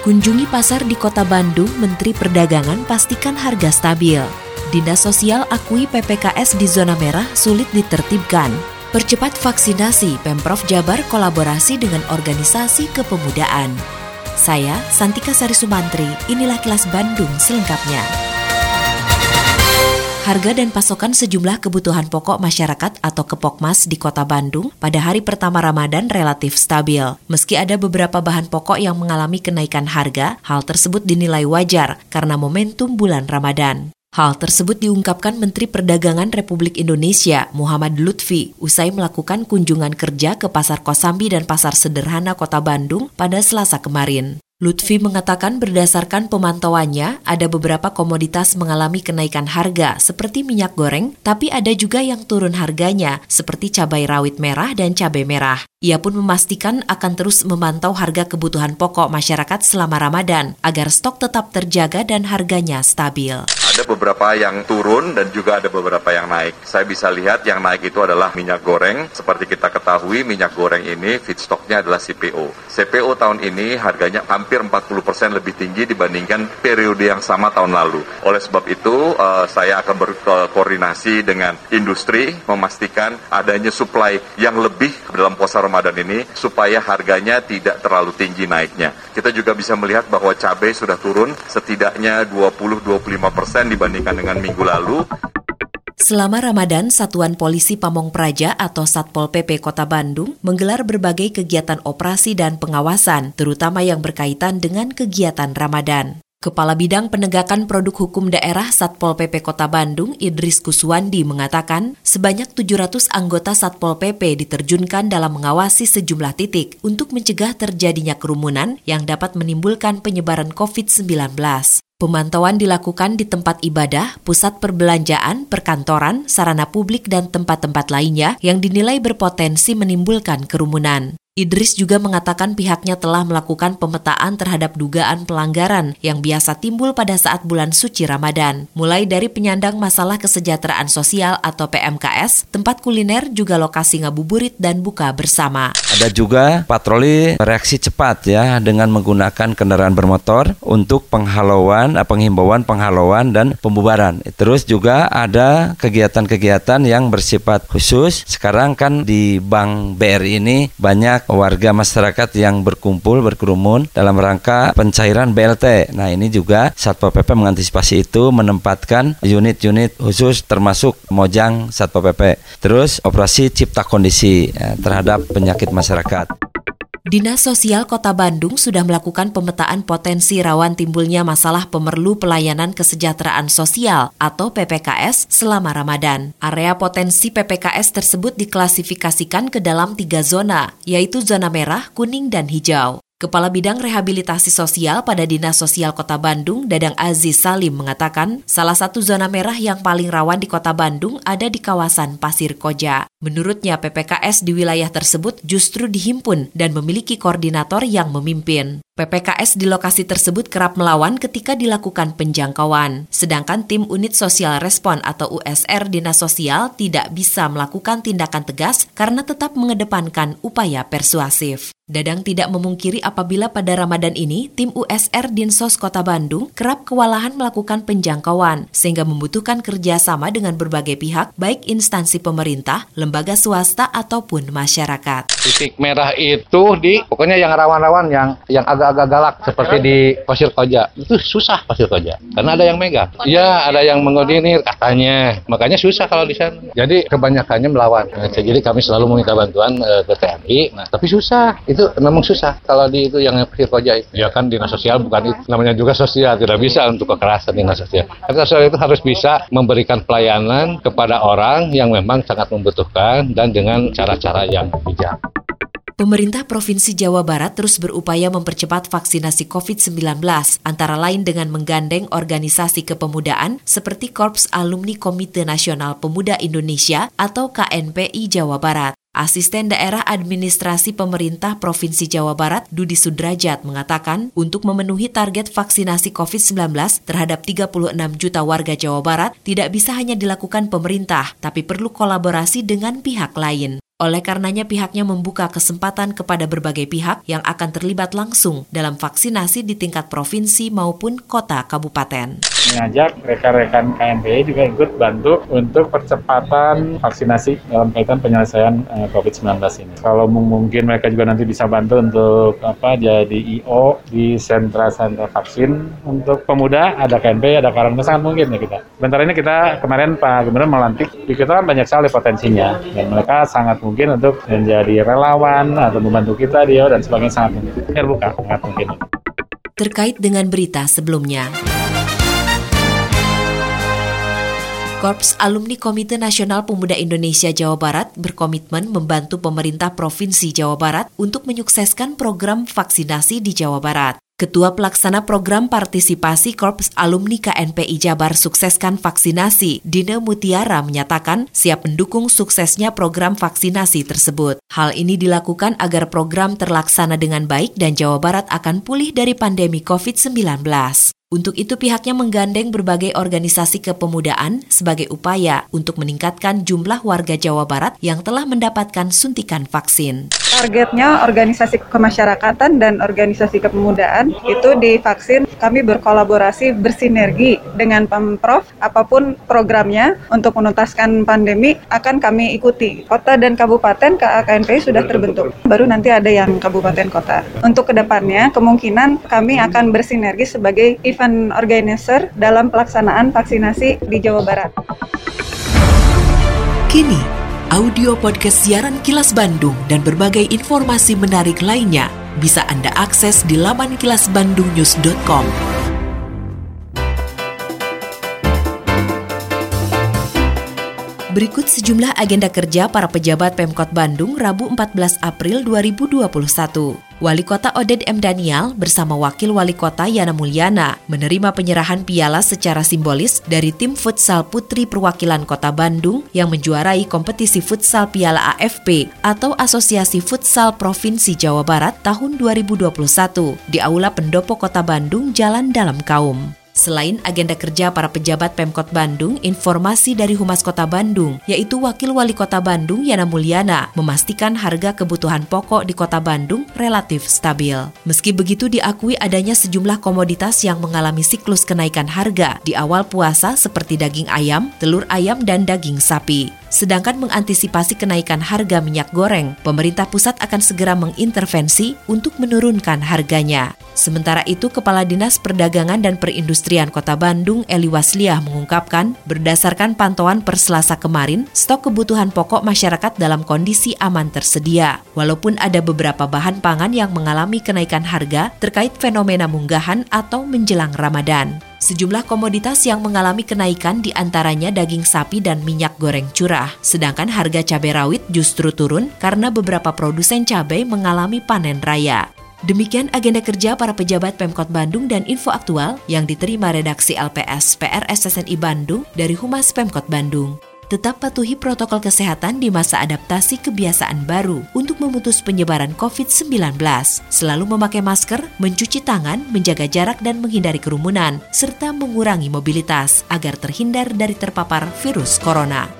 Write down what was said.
Kunjungi pasar di kota Bandung, Menteri Perdagangan pastikan harga stabil. Dinas Sosial akui PPKS di zona merah sulit ditertibkan. Percepat vaksinasi, Pemprov Jabar kolaborasi dengan organisasi kepemudaan. Saya, Santika Sari Sumantri, inilah kelas Bandung selengkapnya. Harga dan pasokan sejumlah kebutuhan pokok masyarakat atau Kepokmas di Kota Bandung pada hari pertama Ramadan relatif stabil. Meski ada beberapa bahan pokok yang mengalami kenaikan harga, hal tersebut dinilai wajar karena momentum bulan Ramadan. Hal tersebut diungkapkan Menteri Perdagangan Republik Indonesia Muhammad Lutfi usai melakukan kunjungan kerja ke Pasar Kosambi dan Pasar Sederhana Kota Bandung pada Selasa kemarin. Lutfi mengatakan berdasarkan pemantauannya, ada beberapa komoditas mengalami kenaikan harga seperti minyak goreng, tapi ada juga yang turun harganya seperti cabai rawit merah dan cabai merah. Ia pun memastikan akan terus memantau harga kebutuhan pokok masyarakat selama Ramadan agar stok tetap terjaga dan harganya stabil. Ada beberapa yang turun dan juga ada beberapa yang naik. Saya bisa lihat yang naik itu adalah minyak goreng. Seperti kita ketahui minyak goreng ini feedstocknya adalah CPO. CPO tahun ini harganya hampir 40% lebih tinggi dibandingkan periode yang sama tahun lalu. Oleh sebab itu uh, saya akan berkoordinasi dengan industri memastikan adanya supply yang lebih dalam puasa Ramadan ini supaya harganya tidak terlalu tinggi naiknya. Kita juga bisa melihat bahwa cabai sudah turun setidaknya 20-25 persen dibandingkan dengan minggu lalu. Selama Ramadan, Satuan Polisi Pamong Praja atau Satpol PP Kota Bandung menggelar berbagai kegiatan operasi dan pengawasan, terutama yang berkaitan dengan kegiatan Ramadan. Kepala Bidang Penegakan Produk Hukum Daerah Satpol PP Kota Bandung, Idris Kuswandi, mengatakan sebanyak 700 anggota Satpol PP diterjunkan dalam mengawasi sejumlah titik untuk mencegah terjadinya kerumunan yang dapat menimbulkan penyebaran COVID-19. Pemantauan dilakukan di tempat ibadah, pusat perbelanjaan, perkantoran, sarana publik, dan tempat-tempat lainnya yang dinilai berpotensi menimbulkan kerumunan. Idris juga mengatakan pihaknya telah melakukan pemetaan terhadap dugaan pelanggaran yang biasa timbul pada saat bulan suci Ramadan, mulai dari penyandang masalah kesejahteraan sosial atau PMKS, tempat kuliner, juga lokasi ngabuburit dan buka bersama. Ada juga patroli reaksi cepat ya dengan menggunakan kendaraan bermotor untuk penghalauan, eh, penghimbauan, penghalauan dan pembubaran. Terus juga ada kegiatan-kegiatan yang bersifat khusus. Sekarang kan di Bank BRI ini banyak warga masyarakat yang berkumpul berkerumun dalam rangka pencairan BLT. Nah, ini juga Satpol PP mengantisipasi itu menempatkan unit-unit khusus termasuk Mojang Satpol PP. Terus operasi cipta kondisi ya, terhadap penyakit masyarakat. Dinas Sosial Kota Bandung sudah melakukan pemetaan potensi rawan timbulnya masalah pemerlu pelayanan kesejahteraan sosial atau PPKS selama Ramadan. Area potensi PPKS tersebut diklasifikasikan ke dalam tiga zona, yaitu zona merah, kuning, dan hijau. Kepala Bidang Rehabilitasi Sosial pada Dinas Sosial Kota Bandung, Dadang Aziz Salim mengatakan, salah satu zona merah yang paling rawan di Kota Bandung ada di kawasan Pasir Koja. Menurutnya, PPKS di wilayah tersebut justru dihimpun dan memiliki koordinator yang memimpin. PPKS di lokasi tersebut kerap melawan ketika dilakukan penjangkauan, sedangkan tim Unit Sosial Respon atau USR Dinas Sosial tidak bisa melakukan tindakan tegas karena tetap mengedepankan upaya persuasif. Dadang tidak memungkiri apabila pada Ramadan ini tim USR Dinsos Kota Bandung kerap kewalahan melakukan penjangkauan sehingga membutuhkan kerjasama dengan berbagai pihak baik instansi pemerintah, lembaga swasta ataupun masyarakat. Titik merah itu di pokoknya yang rawan-rawan yang yang agak-agak galak seperti di Pasir Koja itu susah Pasir Koja karena ada yang megang. Iya ada yang mengoordinir katanya makanya susah kalau di sana. Jadi kebanyakannya melawan. Jadi kami selalu meminta bantuan uh, ke TNI. Nah tapi susah itu memang susah kalau di itu yang koja itu. Ya kan dinas sosial bukan itu namanya juga sosial tidak bisa untuk kekerasan dinas sosial. Dinas sosial itu harus bisa memberikan pelayanan kepada orang yang memang sangat membutuhkan dan dengan cara-cara yang bijak. Pemerintah Provinsi Jawa Barat terus berupaya mempercepat vaksinasi COVID-19, antara lain dengan menggandeng organisasi kepemudaan seperti Korps Alumni Komite Nasional Pemuda Indonesia atau KNPI Jawa Barat. Asisten Daerah Administrasi Pemerintah Provinsi Jawa Barat, Dudi Sudrajat, mengatakan untuk memenuhi target vaksinasi COVID-19 terhadap 36 juta warga Jawa Barat tidak bisa hanya dilakukan pemerintah, tapi perlu kolaborasi dengan pihak lain. Oleh karenanya pihaknya membuka kesempatan kepada berbagai pihak yang akan terlibat langsung dalam vaksinasi di tingkat provinsi maupun kota kabupaten. Mengajak rekan-rekan KNPI juga ikut bantu untuk percepatan vaksinasi dalam kaitan penyelesaian eh, COVID-19 ini. Kalau mungkin mereka juga nanti bisa bantu untuk apa jadi IO di sentra-sentra vaksin untuk pemuda. Ada KNPI, ada Karang sangat mungkin ya kita. Sebentar ini kita kemarin Pak Gubernur melantik, di kita kan banyak sekali potensinya. Dan mereka sangat mungkin untuk menjadi relawan atau membantu kita dia dan sebagainya sangat mungkin. Terbuka sangat mungkin. Terkait dengan berita sebelumnya Korps Alumni Komite Nasional Pemuda Indonesia Jawa Barat berkomitmen membantu pemerintah Provinsi Jawa Barat untuk menyukseskan program vaksinasi di Jawa Barat. Ketua Pelaksana Program Partisipasi Korps Alumni KNPI Jabar Sukseskan Vaksinasi, Dina Mutiara menyatakan siap mendukung suksesnya program vaksinasi tersebut. Hal ini dilakukan agar program terlaksana dengan baik dan Jawa Barat akan pulih dari pandemi COVID-19. Untuk itu pihaknya menggandeng berbagai organisasi kepemudaan sebagai upaya untuk meningkatkan jumlah warga Jawa Barat yang telah mendapatkan suntikan vaksin. Targetnya organisasi kemasyarakatan dan organisasi kepemudaan itu divaksin. Kami berkolaborasi bersinergi dengan Pemprov apa pun programnya untuk menuntaskan pandemi akan kami ikuti. Kota dan kabupaten KAKNPI sudah terbentuk. Baru nanti ada yang kabupaten kota. Untuk ke depannya kemungkinan kami akan bersinergi sebagai event organizer dalam pelaksanaan vaksinasi di Jawa Barat. Kini, audio podcast siaran Kilas Bandung dan berbagai informasi menarik lainnya bisa Anda akses di laman kilasbandungnews.com. Berikut sejumlah agenda kerja para pejabat Pemkot Bandung Rabu 14 April 2021. Wali Kota Oded M. Daniel bersama Wakil Wali Kota Yana Mulyana menerima penyerahan piala secara simbolis dari tim futsal putri perwakilan Kota Bandung yang menjuarai kompetisi futsal Piala AFP atau Asosiasi Futsal Provinsi Jawa Barat tahun 2021 di Aula Pendopo Kota Bandung Jalan Dalam Kaum. Selain agenda kerja para pejabat Pemkot Bandung, informasi dari Humas Kota Bandung, yaitu Wakil Wali Kota Bandung Yana Mulyana, memastikan harga kebutuhan pokok di Kota Bandung relatif stabil. Meski begitu diakui adanya sejumlah komoditas yang mengalami siklus kenaikan harga di awal puasa seperti daging ayam, telur ayam, dan daging sapi. Sedangkan mengantisipasi kenaikan harga minyak goreng, pemerintah pusat akan segera mengintervensi untuk menurunkan harganya. Sementara itu, Kepala Dinas Perdagangan dan Perindustrian Kota Bandung, Eli Wasliah, mengungkapkan, berdasarkan pantauan per Selasa kemarin, stok kebutuhan pokok masyarakat dalam kondisi aman tersedia. Walaupun ada beberapa bahan pangan yang mengalami kenaikan harga terkait fenomena munggahan atau menjelang Ramadan. Sejumlah komoditas yang mengalami kenaikan di antaranya daging sapi dan minyak goreng curah. Sedangkan harga cabai rawit justru turun karena beberapa produsen cabai mengalami panen raya. Demikian agenda kerja para pejabat Pemkot Bandung dan info aktual yang diterima redaksi LPS PRSSNI Bandung dari Humas Pemkot Bandung tetap patuhi protokol kesehatan di masa adaptasi kebiasaan baru untuk memutus penyebaran COVID-19. Selalu memakai masker, mencuci tangan, menjaga jarak dan menghindari kerumunan, serta mengurangi mobilitas agar terhindar dari terpapar virus corona.